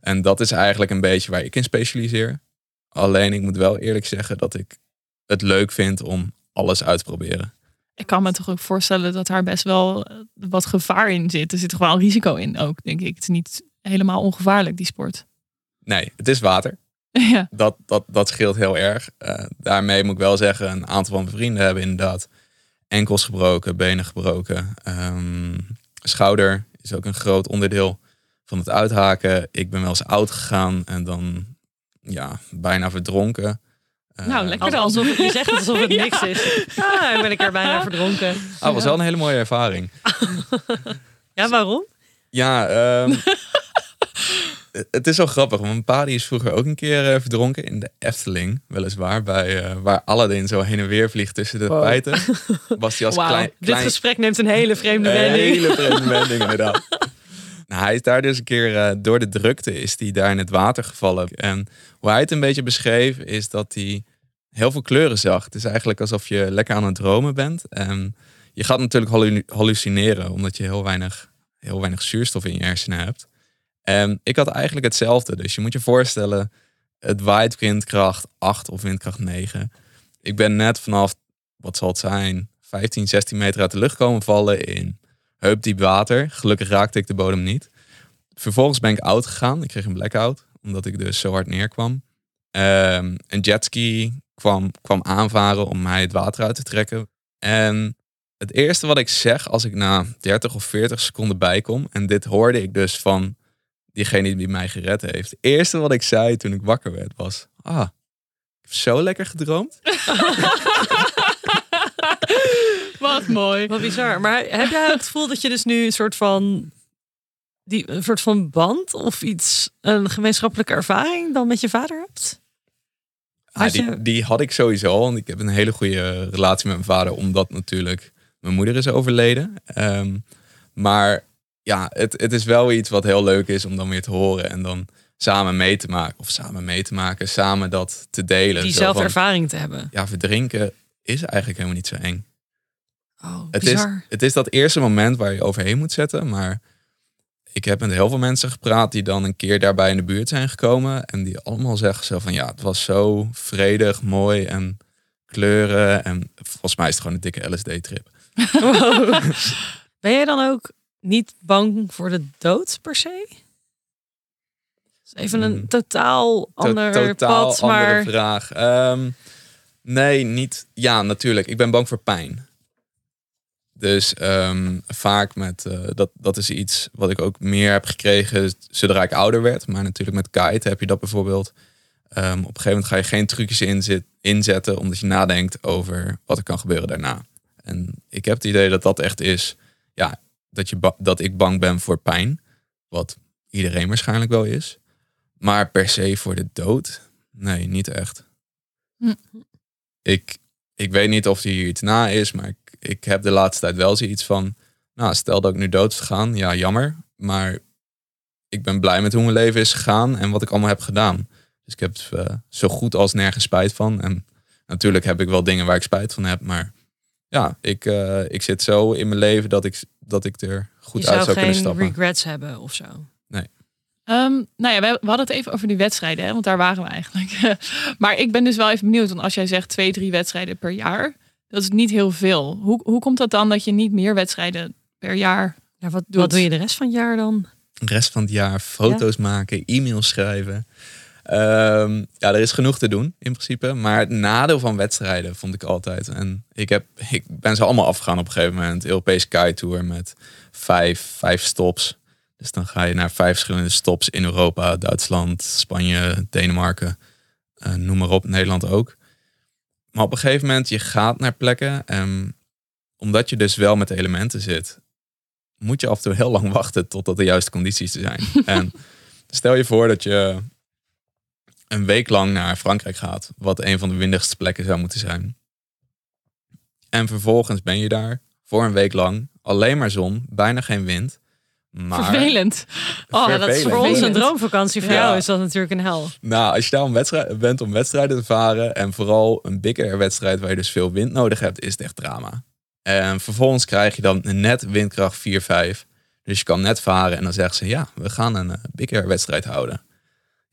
En dat is eigenlijk een beetje waar ik in specialiseer. Alleen ik moet wel eerlijk zeggen dat ik het leuk vind om alles uit te proberen. Ik kan me toch ook voorstellen dat daar best wel eh, wat gevaar in zit. Er zit toch wel risico in ook, denk ik. Het is niet helemaal ongevaarlijk, die sport. Nee, het is water. Ja. Dat, dat, dat scheelt heel erg. Uh, daarmee moet ik wel zeggen, een aantal van mijn vrienden hebben inderdaad enkels gebroken, benen gebroken. Um, schouder is ook een groot onderdeel van het uithaken. Ik ben wel eens oud gegaan en dan ja, bijna verdronken. Nou, lekker dan. Alsof, je zegt het alsof het niks is. Ja, ben ik er bijna verdronken. Ah, was wel een hele mooie ervaring. ja, waarom? Ja, um, het is zo grappig. Want mijn pa die is vroeger ook een keer uh, verdronken in de Efteling, weliswaar. Bij, uh, waar Aladdin zo heen en weer vliegt tussen de wow. Was hij als wow. klein, klein, Dit gesprek neemt een hele vreemde wending. Een hele vreemde wending, inderdaad. nou, hij is daar dus een keer uh, door de drukte is hij daar in het water gevallen. En hoe hij het een beetje beschreef, is dat hij heel veel kleuren zag. Het is eigenlijk alsof je lekker aan het dromen bent. En je gaat natuurlijk hallucineren, omdat je heel weinig, heel weinig zuurstof in je hersenen hebt. En ik had eigenlijk hetzelfde. Dus je moet je voorstellen, het waait windkracht 8 of windkracht 9. Ik ben net vanaf, wat zal het zijn, 15, 16 meter uit de lucht komen vallen in heupdiep water. Gelukkig raakte ik de bodem niet. Vervolgens ben ik oud gegaan. Ik kreeg een blackout, omdat ik dus zo hard neerkwam. Um, een jetski kwam, kwam aanvaren om mij het water uit te trekken. En het eerste wat ik zeg als ik na 30 of 40 seconden bijkom, en dit hoorde ik dus van diegene die mij gered heeft. Het eerste wat ik zei toen ik wakker werd was: Ah, ik heb zo lekker gedroomd. wat mooi. Wat bizar. Maar heb jij het gevoel dat je dus nu een soort van. Die, een soort van band of iets, een gemeenschappelijke ervaring dan met je vader hebt? Ah, die, die had ik sowieso, want ik heb een hele goede relatie met mijn vader, omdat natuurlijk mijn moeder is overleden. Um, maar ja, het, het is wel iets wat heel leuk is om dan weer te horen en dan samen mee te maken. Of samen mee te maken, samen dat te delen. Diezelfde ervaring te hebben. Ja, verdrinken is eigenlijk helemaal niet zo eng. Oh, het, bizar. is, het is dat eerste moment waar je overheen moet zetten. Maar ik heb met heel veel mensen gepraat die dan een keer daarbij in de buurt zijn gekomen. En die allemaal zeggen zo van ja, het was zo vredig, mooi en kleuren. En volgens mij is het gewoon een dikke LSD-trip. Wow. Ben jij dan ook niet bang voor de dood per se? Even een totaal ander to totaal pad, maar... andere vraag. Um, nee, niet... Ja, natuurlijk. Ik ben bang voor pijn. Dus um, vaak met... Uh, dat, dat is iets wat ik ook meer heb gekregen zodra ik ouder werd. Maar natuurlijk met kite heb je dat bijvoorbeeld. Ehm, op een gegeven moment ga je geen trucjes inzet, inzetten omdat je nadenkt over wat er kan gebeuren daarna. En ik heb het idee dat dat echt is, ja, dat, je dat ik bang ben voor pijn. Wat iedereen waarschijnlijk wel is. Maar per se voor de dood? Nee, niet echt. Hm. Ik, ik weet niet of hier iets na is, maar ik, ik heb de laatste tijd wel zoiets van... Nou, stel dat ik nu dood zou gaan, ja, jammer. Maar ik ben blij met hoe mijn leven is gegaan en wat ik allemaal heb gedaan. Dus ik heb eh, zo goed als nergens spijt van. En natuurlijk heb ik wel dingen waar ik spijt van heb, maar ja, ik, eh, ik zit zo in mijn leven dat ik, dat ik er goed je uit zou zou kunnen geen stappen. regrets hebben of zo. Ehm, nou ja, we, we hadden het even over die wedstrijden, hè, want daar waren we eigenlijk. maar ik ben dus wel even benieuwd, want als jij zegt twee, drie wedstrijden per jaar, dat is niet heel veel. Hoe, hoe komt dat dan dat je niet meer wedstrijden per jaar Ja, wat, Doet. wat doe je de rest van het jaar dan? De rest van het jaar foto's maken, e-mails schrijven. Ehm, ja, er is genoeg te doen in principe. Maar het nadeel van wedstrijden vond ik altijd. En ik, heb, ik ben ze allemaal afgegaan op een gegeven moment. Europese Sky Tour met vijf, vijf stops. Dus dan ga je naar vijf verschillende stops in Europa. Duitsland, Spanje, Denemarken. eh, noem maar op, Nederland ook. Maar op een gegeven moment, je gaat naar plekken. En omdat je dus wel met de elementen zit, moet je af en toe heel lang wachten totdat de juiste condities er zijn. en stel je voor dat je een week lang naar Frankrijk gaat, wat een van de windigste plekken zou moeten zijn. En vervolgens ben je daar voor een week lang alleen maar zon, bijna geen wind. Maar, vervelend. Oh, Ja, dat is voor ons een Vervelend. droomvakantie. Voor Ja. jou is dat natuurlijk een hel. Nou, als je daar om wedstrijd, bent om wedstrijden te varen en vooral een Big Air wedstrijd waar je dus veel wind nodig hebt, is het echt drama. En vervolgens krijg je dan net windkracht 4, 5. Dus je kan net varen en dan zeggen ze, ja, we gaan een eh, Big Air wedstrijd houden.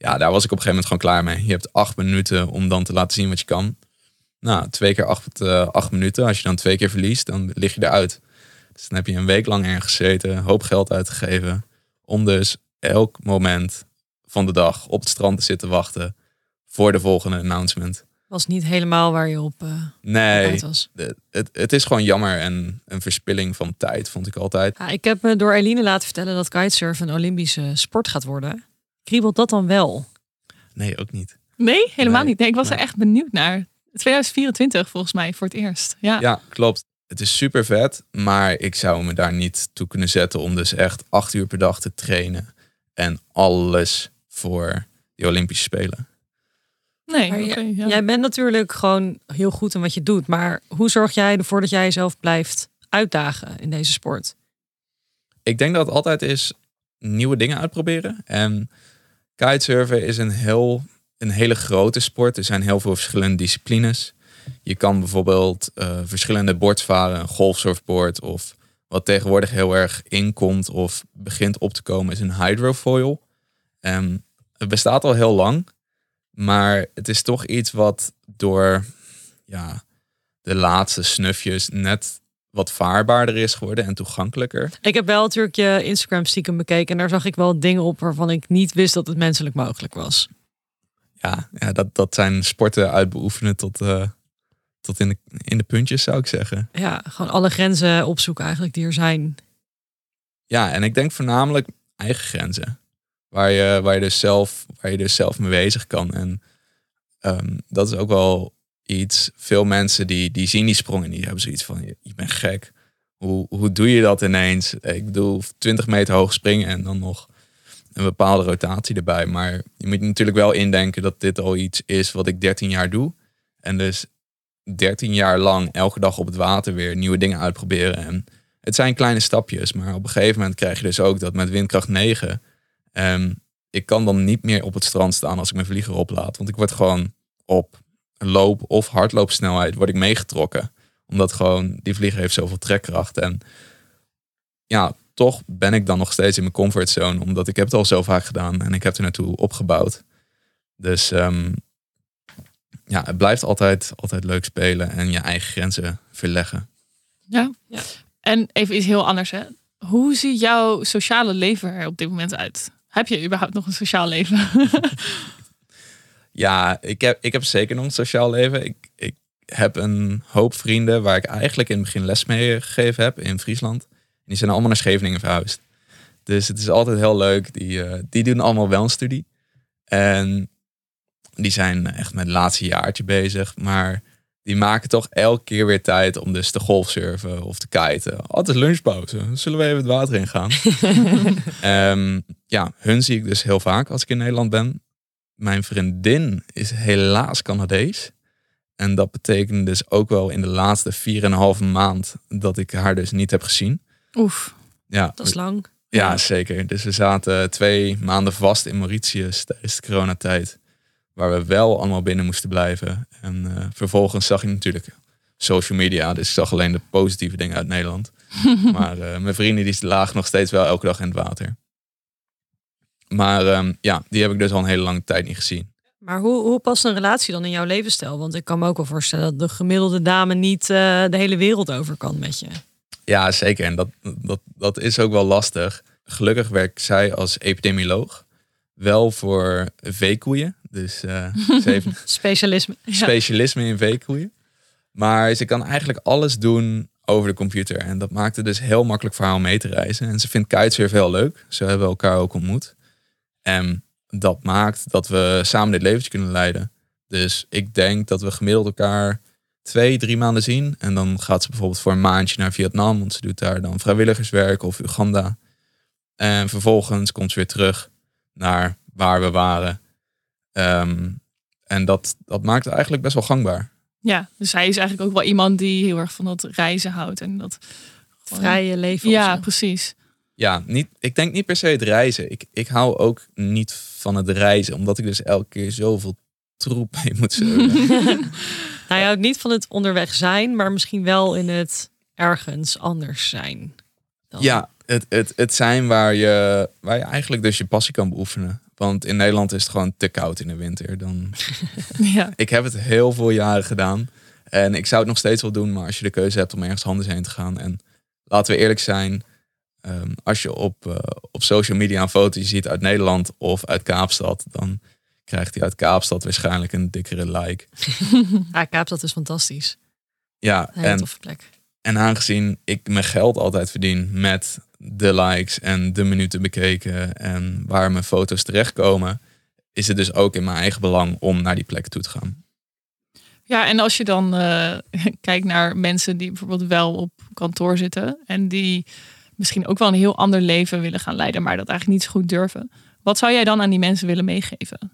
Ja, daar was ik op een gegeven moment gewoon klaar mee. Je hebt acht minuten om dan te laten zien wat je kan. Nou, twee keer acht, eh, acht minuten. Als je dan twee keer verliest, dan lig je eruit. Dus dan heb je een week lang ergens gezeten, een hoop geld uitgegeven. Om dus elk moment van de dag op het strand te zitten wachten voor de volgende announcement. Was niet helemaal waar je op eh Nee, uit was. de- het, het is gewoon jammer en een verspilling van tijd, vond ik altijd. Ja, ik heb me door Eline laten vertellen dat kitesurfen een Olympische sport gaat worden. Kriebelt dat dan wel? Nee, ook niet. Nee, helemaal Nee. niet. Nee, ik was Nee. er echt benieuwd naar. 2024 volgens mij voor het eerst. Ja. Ja, klopt. Het is super vet, maar ik zou me daar niet toe kunnen zetten om dus echt acht uur per dag te trainen. En alles voor de Olympische Spelen. Nee, ja. Jij bent natuurlijk gewoon heel goed in wat je doet. Maar hoe zorg jij ervoor dat jij jezelf blijft uitdagen in deze sport? Ik denk dat het altijd is nieuwe dingen uitproberen. En kitesurfen is een, heel, een hele grote sport. Er zijn heel veel verschillende disciplines. Je kan bijvoorbeeld eh, verschillende boards varen, een golfsurfboard of wat tegenwoordig heel erg inkomt of begint op te komen is een hydrofoil. En het bestaat al heel lang, maar het is toch iets wat door ja, de laatste snufjes net wat vaarbaarder is geworden en toegankelijker. Ik heb wel natuurlijk je Instagram stiekem bekeken. En daar zag ik wel dingen op waarvan ik niet wist dat het menselijk mogelijk was. Ja, ja dat, dat zijn sporten uitbeoefenen tot, eh, tot in, de, in de puntjes, zou ik zeggen. Ja, gewoon alle grenzen opzoeken eigenlijk die er zijn. Ja, en ik denk voornamelijk eigen grenzen. Waar je, waar je, dus, zelf, waar je dus zelf mee bezig kan. En ehm, dat is ook wel Veel mensen die, die zien die sprong en die hebben zoiets van: je, je bent gek. Hoe, hoe doe je dat ineens? Ik bedoel, 20 meter hoog springen en dan nog een bepaalde rotatie erbij. Maar je moet natuurlijk wel indenken dat dit al iets is wat ik 13 jaar doe. En dus 13 jaar lang elke dag op het water weer nieuwe dingen uitproberen. En het zijn kleine stapjes, maar op een gegeven moment krijg je dus ook dat met windkracht 9. ehm, ik kan dan niet meer op het strand staan als ik mijn vlieger oplaat. Want ik word gewoon op loop- of hardloopsnelheid word ik meegetrokken. Omdat gewoon die vlieger heeft zoveel trekkracht. En ja, toch ben ik dan nog steeds in mijn comfortzone. Omdat ik heb het al zo vaak gedaan en ik heb er naartoe opgebouwd. Dus ehm, ja, het blijft altijd, altijd leuk spelen en je eigen grenzen verleggen. Ja. Ja. En even iets heel anders. Hè. Hoe ziet jouw sociale leven er op dit moment uit? Heb je überhaupt nog een sociaal leven? Ja, ik heb, ik heb zeker nog een sociaal leven. Ik, ik heb een hoop vrienden waar ik eigenlijk in het begin les mee gegeven heb in Friesland. En die zijn allemaal naar Scheveningen verhuisd. Dus het is altijd heel leuk. Die, eh, die doen allemaal wel een studie. En die zijn echt met het laatste jaartje bezig. Maar die maken toch elke keer weer tijd om dus te golfsurfen of te kiten. Is lunchpauze. Zullen we even het water in gaan? Ehm, ja, hun zie ik dus heel vaak als ik in Nederland ben. Mijn vriendin is helaas Canadees. En dat betekent dus ook wel in de laatste 4,5 maand dat ik haar dus niet heb gezien. Oef. Ja, Dat is lang. ja, zeker. Dus we zaten twee maanden vast in Mauritius tijdens de coronatijd. Waar we wel allemaal binnen moesten blijven. En eh, vervolgens zag ik natuurlijk social media. Dus ik zag alleen de positieve dingen uit Nederland. maar eh, mijn vrienden die lagen nog steeds wel elke dag in het water. Maar ehm, ja, die heb ik dus al een hele lange tijd niet gezien. Maar hoe, hoe past een relatie dan in jouw levensstijl? Want ik kan me ook wel voorstellen dat de gemiddelde dame niet eh, de hele wereld over kan met je. Ja, zeker. En dat, dat, dat is ook wel lastig. Gelukkig werkt zij als epidemioloog. Wel voor veekoeien. Dus eh, ze heeft Specialisme. Ja. specialisme in veekoeien. Maar ze kan eigenlijk alles doen over de computer. En dat maakt het dus heel makkelijk voor haar om mee te reizen. En ze vindt kitesurfen heel leuk. Zo hebben elkaar ook ontmoet. En dat maakt dat we samen dit leventje kunnen leiden. Dus ik denk dat we gemiddeld elkaar twee, drie maanden zien. En dan gaat ze bijvoorbeeld voor een maandje naar Vietnam. Want ze doet daar dan vrijwilligerswerk of Uganda. En vervolgens komt ze weer terug naar waar we waren. Ehm, en dat, dat maakt het eigenlijk best wel gangbaar. Ja, dus hij is eigenlijk ook wel iemand die heel erg van dat reizen houdt. En dat gewoon- Vrije leven. Ja, precies. Ja, niet, ik denk niet per se het reizen. Ik, ik hou ook niet van het reizen. Omdat ik dus elke keer zoveel troep mee moet zeulen. Nou ja, ook niet van het onderweg zijn, maar misschien wel in het ergens anders zijn. Dan. Ja, het, het, het zijn waar je, waar je eigenlijk dus je passie kan beoefenen. Want in Nederland is het gewoon te koud in de winter. Dan... Ja. Ik heb het heel veel jaren gedaan. En ik zou het nog steeds wel doen. Maar als je de keuze hebt om ergens anders heen te gaan. En laten we eerlijk zijn. Ehm, als je op, eh, op social media een foto ziet uit Nederland of uit Kaapstad. Dan krijgt hij uit Kaapstad waarschijnlijk een dikkere like. Ja, Kaapstad is fantastisch. Ja, Een hele en toffe plek. En aangezien ik mijn geld altijd verdien met de likes en de minuten bekeken en waar mijn foto's terechtkomen, is het dus ook in mijn eigen belang om naar die plek toe te gaan. Ja, en als je dan eh, kijkt naar mensen die bijvoorbeeld wel op kantoor zitten en die misschien ook wel een heel ander leven willen gaan leiden, maar dat eigenlijk niet zo goed durven. Wat zou jij dan aan die mensen willen meegeven?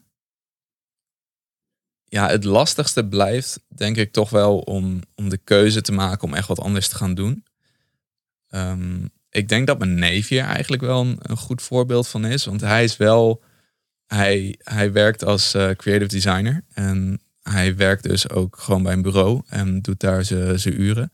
Ja, het lastigste blijft denk ik toch wel om, om de keuze te maken om echt wat anders te gaan doen. Ehm, ik denk dat mijn neef hier eigenlijk wel een, een goed voorbeeld van is. Want hij is wel, hij, hij werkt als eh, creative designer. En hij werkt dus ook gewoon bij een bureau en doet daar zijn zijn uren.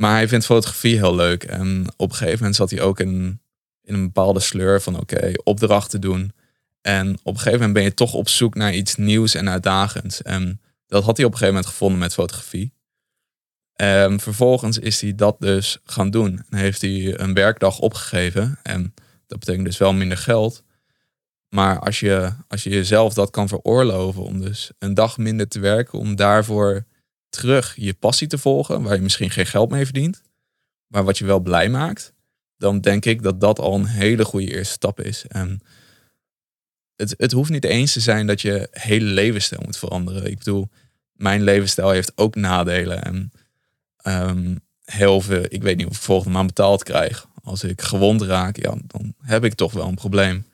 Maar hij vindt fotografie heel leuk. En op een gegeven moment zat hij ook in, in een bepaalde sleur van oké, opdrachten doen. En op een gegeven moment ben je toch op zoek naar iets nieuws en uitdagends. En dat had hij op een gegeven moment gevonden met fotografie. En vervolgens is hij dat dus gaan doen. En heeft hij een werkdag opgegeven. En dat betekent dus wel minder geld. Maar als je, als je jezelf dat kan veroorloven om dus een dag minder te werken, om daarvoor terug je passie te volgen, waar je misschien geen geld mee verdient, maar wat je wel blij maakt, dan denk ik dat dat al een hele goede eerste stap is. En het, het hoeft niet eens te zijn dat je hele levensstijl moet veranderen. Ik bedoel, mijn levensstijl heeft ook nadelen. En ehm, heel veel, ik weet niet of ik volgende maand betaald krijg. Als ik gewond raak, ja, dan heb ik toch wel een probleem.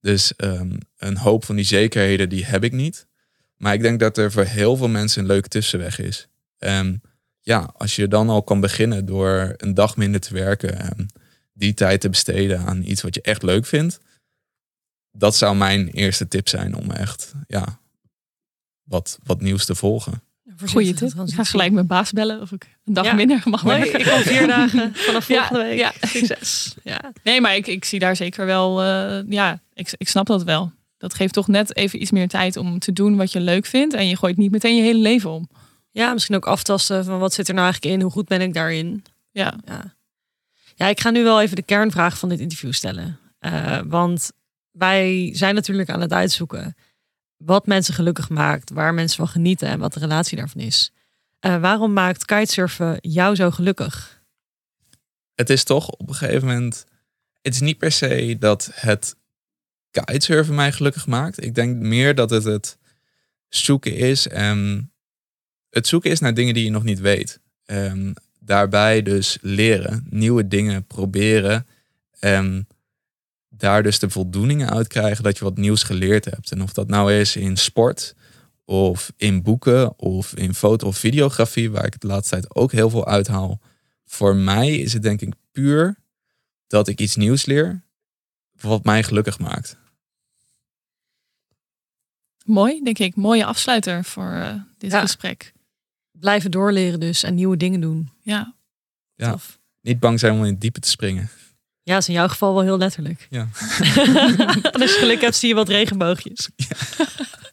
Dus ehm, een hoop van die zekerheden, die heb ik niet. Maar ik denk dat er voor heel veel mensen een leuke tussenweg is. En ja, als je dan al kan beginnen door een dag minder te werken en die tijd te besteden aan iets wat je echt leuk vindt. Dat zou mijn eerste tip zijn om echt ja, wat, wat nieuws te volgen. Goeie tip. Ik ga gelijk mijn baas bellen of ik een dag Ja. minder mag Hoi, werken. ik kom vier dagen vanaf Ja, volgende week. ja. Succes. Ja. Nee, maar ik, ik zie daar zeker wel, eh, ja, ik, ik snap dat wel. Dat geeft toch net even iets meer tijd om te doen wat je leuk vindt. En je gooit niet meteen je hele leven om. ja, misschien ook aftasten van wat zit er nou eigenlijk in? Hoe goed ben ik daarin? Ja, Ja. ja, ik ga nu wel even de kernvraag van dit interview stellen. Eh, want wij zijn natuurlijk aan het uitzoeken wat mensen gelukkig maakt, waar mensen van genieten en wat de relatie daarvan is. Eh, waarom maakt kitesurfen jou zo gelukkig? het is toch op een gegeven moment. Het is niet per se dat het kitesurfen mij gelukkig maakt. Ik denk meer dat het het zoeken is. En het zoeken is naar dingen die je nog niet weet. En daarbij dus leren, nieuwe dingen proberen. En daar dus de voldoeningen uit krijgen dat je wat nieuws geleerd hebt. En of dat nou is in sport, of in boeken, of in foto- of videografie, waar ik de laatste tijd ook heel veel uithaal. Voor mij is het denk ik puur dat ik iets nieuws leer, wat mij gelukkig maakt. Mooi, denk ik. Mooie afsluiter voor eh, dit Ja. gesprek. Blijven doorleren dus en nieuwe dingen doen. Ja. Ja. Tof. Niet bang zijn om in het diepe te springen. Ja, is in jouw geval wel heel letterlijk. Ja. Als je geluk hebt, zie je wat regenboogjes.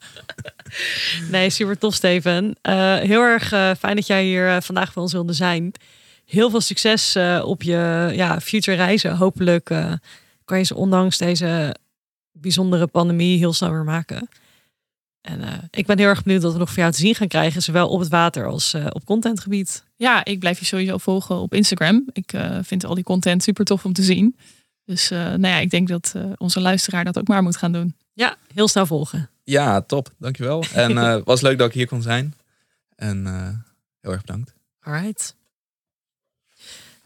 nee, super tof, Steven. Eh, heel erg eh, fijn dat jij hier vandaag voor ons wilde zijn. Heel veel succes eh, op je ja, future reizen. Hopelijk eh, kan je ze ondanks deze bijzondere pandemie heel snel weer maken. En eh, ik ben heel erg benieuwd wat we nog voor jou te zien gaan krijgen. Zowel op het water als eh, op contentgebied. ja, ik blijf je sowieso volgen op Instagram. Ik eh, vind al die content super tof om te zien. Dus eh, nou ja, ik denk dat eh, onze luisteraar dat ook maar moet gaan doen. Ja, heel snel volgen. Ja, top. Dankjewel. En eh was leuk dat ik hier kon zijn. En eh, heel erg bedankt. Alright.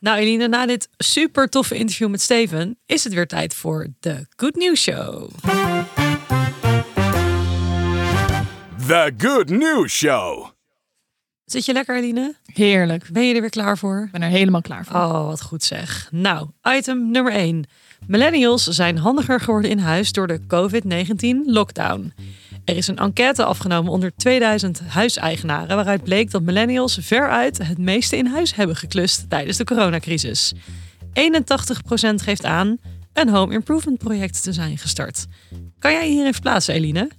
Nou, Eline, na dit super toffe interview met Steven is het weer tijd voor de Good News Show. The Good News Show. Zit je lekker, Eline? Heerlijk. Ben je er weer klaar voor? Ik ben er helemaal klaar voor. Oh, wat goed zeg. Nou, item nummer 1. Millennials zijn handiger geworden in huis door de COVID-19 lockdown. Er is een enquête afgenomen onder 2000 huiseigenaren waaruit bleek dat millennials veruit het meeste in huis hebben geklust tijdens de coronacrisis. 81% geeft aan een home improvement project te zijn gestart. Kan jij je hierin verplaatsen, Eline?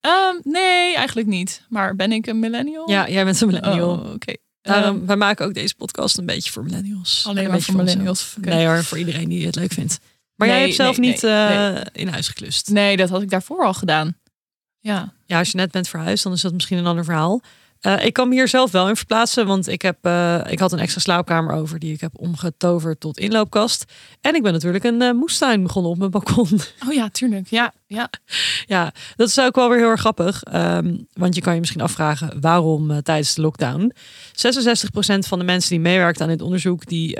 Ehm, nee, eigenlijk niet. Maar ben ik een millennial? Ja, jij bent een millennial. Oh, oké. Daarom, Ehm, wij maken ook deze podcast een beetje voor millennials. Alleen En een maar beetje voor millennials. Nee hoor, voor iedereen die het leuk vindt. Maar jij hebt zelf nee, niet nee, eh, in huis geklust. nee, dat had ik daarvoor al gedaan. Ja. Ja, als je net bent verhuisd, dan is dat misschien een ander verhaal. Eh, ik kan me hier zelf wel in verplaatsen, want ik, heb, eh, ik had een extra slaapkamer over die ik heb omgetoverd tot inloopkast. En ik ben natuurlijk een eh, moestuin begonnen op mijn balkon. Oh ja, tuurlijk. Ja, ja. ja, dat is ook wel weer heel erg grappig. ehm, want je kan je misschien afvragen waarom tijdens de lockdown. 66% van de mensen die meewerkten aan dit onderzoek, die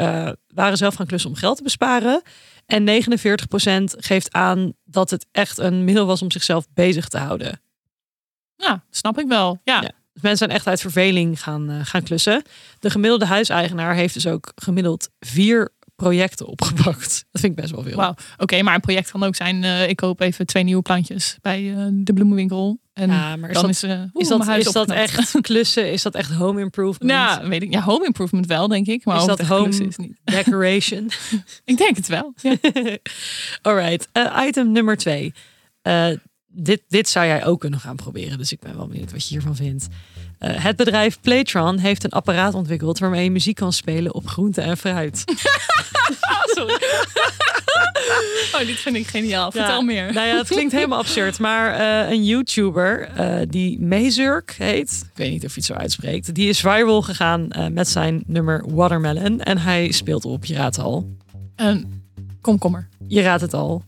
waren zelf gaan klussen om geld te besparen. En 49% geeft aan dat het echt een middel was om zichzelf bezig te houden. Ja, snap ik wel. Ja. Ja. Dus mensen zijn echt uit verveling gaan, eh, gaan klussen. De gemiddelde huiseigenaar heeft dus ook gemiddeld vier projecten opgepakt. Dat vind ik best wel veel. Wauw. Oké, maar een project kan ook zijn, eh, ik koop even twee nieuwe plantjes bij eh, de bloemenwinkel. En Ja, maar is dan dat, is, eh, is dat, is dat echt klussen? Is dat echt home improvement? Ja, weet ik. Ja, home improvement wel, denk ik. Maar Is dat home- is niet. Decoration. Ik denk het wel. Ja. Alright, eh, item nummer twee. Dit, dit zou jij ook kunnen gaan proberen, dus ik ben wel benieuwd wat je hiervan vindt. Eh, het bedrijf Playtron heeft een apparaat ontwikkeld waarmee je muziek kan spelen op groente en fruit. Sorry. oh, dit vind ik geniaal. Vertel Ja, meer. Nou ja, het klinkt helemaal absurd. Maar eh, een YouTuber eh, die Mezurk heet, ik weet niet of je het zo uitspreekt, die is viral gegaan met zijn nummer Watermelon. En hij speelt op, je raadt het al. Een komkommer. Je raadt het al.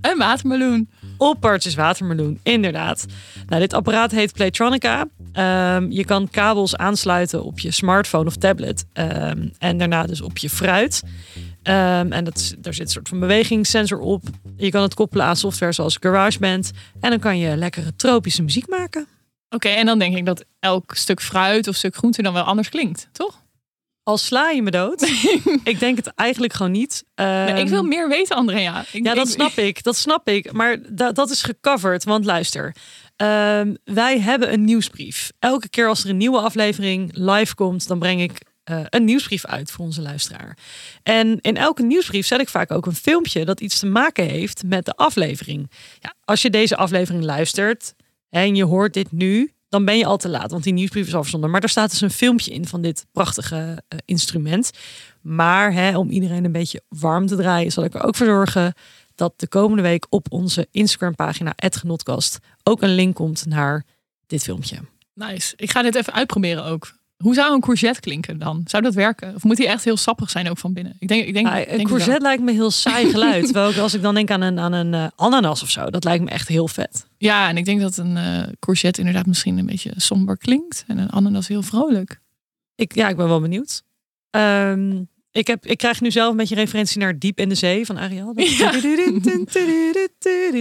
Een watermeloen. Op partjes watermeloen, inderdaad. Nou, dit apparaat heet Playtronica. Ehm, je kan kabels aansluiten op je smartphone of tablet. ehm, en daarna dus op je fruit. Ehm, en dat, daar zit een soort van bewegingssensor op. Je kan het koppelen aan software zoals GarageBand. En dan kan je lekkere tropische muziek maken. Oké, en dan denk ik dat elk stuk fruit of stuk groente dan wel anders klinkt, toch? Al sla je me dood. ik denk het eigenlijk gewoon niet. Nee, ik Ehm, wil meer weten, Andrea. Ik, Ja, dat snap ik. Dat snap ik. Maar da- dat is gecoverd. Want luister, ehm, wij hebben een nieuwsbrief. Elke keer als er een nieuwe aflevering live komt, dan breng ik eh, een nieuwsbrief uit voor onze luisteraar. En in elke nieuwsbrief zet ik vaak ook een filmpje dat iets te maken heeft met de aflevering. Ja, als je deze aflevering luistert en je hoort dit nu, dan ben je al te laat, want die nieuwsbrief is al verzonden. Maar daar staat dus een filmpje in van dit prachtige eh, instrument. Maar hè, om iedereen een beetje warm te draaien, zal ik er ook voor zorgen dat de komende week op onze Instagram-pagina @genotkast ook een link komt naar dit filmpje. Nice. Ik ga dit even uitproberen ook. Hoe zou een courgette klinken dan? Zou dat werken? Of moet hij echt heel sappig zijn ook van binnen? Ik denk, ik denk, denk een courgette lijkt me heel saai geluid. Terwijl ik- als ik dan denk aan een, aan een eh, ananas of zo, dat lijkt me echt heel vet. Ja, en ik denk dat een eh, courgette inderdaad misschien een beetje somber klinkt. En een ananas heel vrolijk. Ik, ja, ik ben wel benieuwd. Ehm, ik, heb, ik krijg nu zelf een beetje referentie naar Diep in de Zee van Ariel. Ja.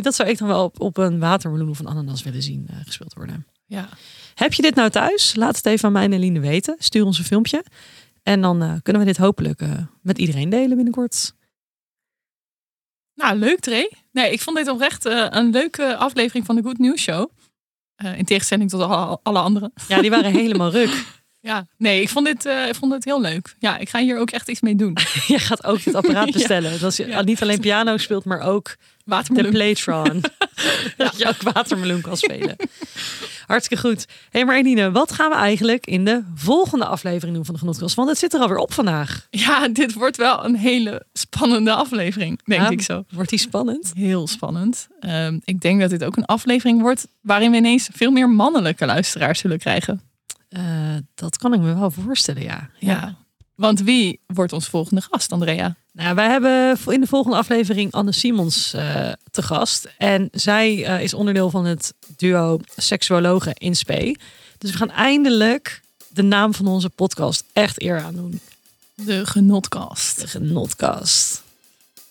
Dat zou ik dan wel op, op een watermeloen of een ananas willen zien eh, gespeeld worden. Ja. Heb je dit nou thuis? Laat het even aan mij en Eline weten. Stuur ons een filmpje. En dan eh, kunnen we dit hopelijk eh, met iedereen delen binnenkort. Nou, leuk Trey. Nee, ik vond dit oprecht eh, een leuke aflevering van de Good News Show. In tegenstelling tot alle, alle andere. Ja, die waren helemaal ruk. Ja, nee, ik vond, dit, eh, ik vond het heel leuk. Ja, ik ga hier ook echt iets mee doen. Je gaat ook dit apparaat Ja. bestellen. Dat je Ja. niet alleen piano speelt, maar ook de Watermeloen. Playtron. Dat je ook watermeloen kan spelen. Hartstikke goed. Hé, hey, maar Eline, wat gaan we eigenlijk in de volgende aflevering doen van de Genotkast? Want het zit er alweer op vandaag. Ja, dit wordt wel een hele spannende aflevering, denk Ja. ik zo. Wordt die spannend? Heel spannend. Ehm, ik denk dat dit ook een aflevering wordt waarin we ineens veel meer mannelijke luisteraars zullen krijgen. Eh, dat kan ik me wel voorstellen, ja. Ja. Want wie wordt ons volgende gast, Andrea? Nou, wij hebben in de volgende aflevering Anne Simons eh, te gast. En zij eh, is onderdeel van het duo Seksuologen in Spe. Dus we gaan eindelijk de naam van onze podcast echt eer aan doen. De Genotkast. De Genotkast.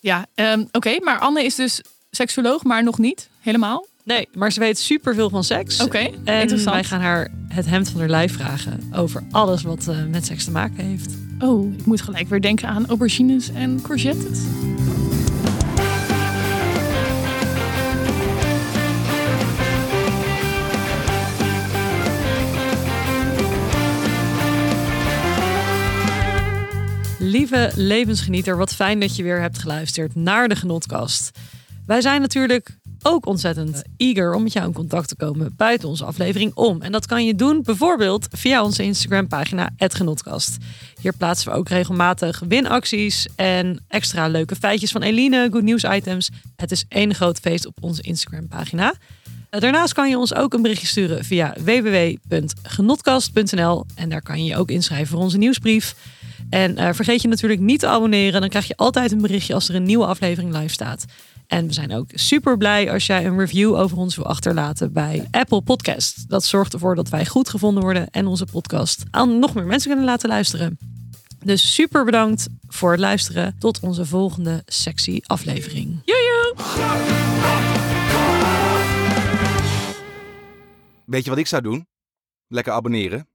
Ja, ehm, oké, maar Anne is dus seksuoloog, maar nog niet helemaal. Nee, maar ze weet superveel van seks. Oké, En interessant. wij gaan haar het hemd van haar lijf vragen over alles wat eh, met seks te maken heeft. Oh, ik moet gelijk weer denken aan aubergines en courgettes. Lieve levensgenieter, wat fijn dat je weer hebt geluisterd naar de Genotkast. Wij zijn natuurlijk ook ontzettend eager om met jou in contact te komen buiten onze aflevering om. En dat kan je doen bijvoorbeeld via onze Instagram pagina Genotkast. Hier plaatsen we ook regelmatig winacties en extra leuke feitjes van Eline, good news items. Het is één groot feest op onze Instagram pagina. Eh, Daarnaast kan je ons ook een berichtje sturen via www.genotkast.nl en daar kan je je ook inschrijven voor onze nieuwsbrief. En eh, vergeet je natuurlijk niet te abonneren. Dan krijg je altijd een berichtje als er een nieuwe aflevering live staat. En we zijn ook super blij als jij een review over ons wil achterlaten bij Apple Podcast. Dat zorgt ervoor dat wij goed gevonden worden en onze podcast aan nog meer mensen kunnen laten luisteren. Dus super bedankt voor het luisteren. Tot onze volgende sexy aflevering. Weet je wat ik zou doen? Lekker abonneren.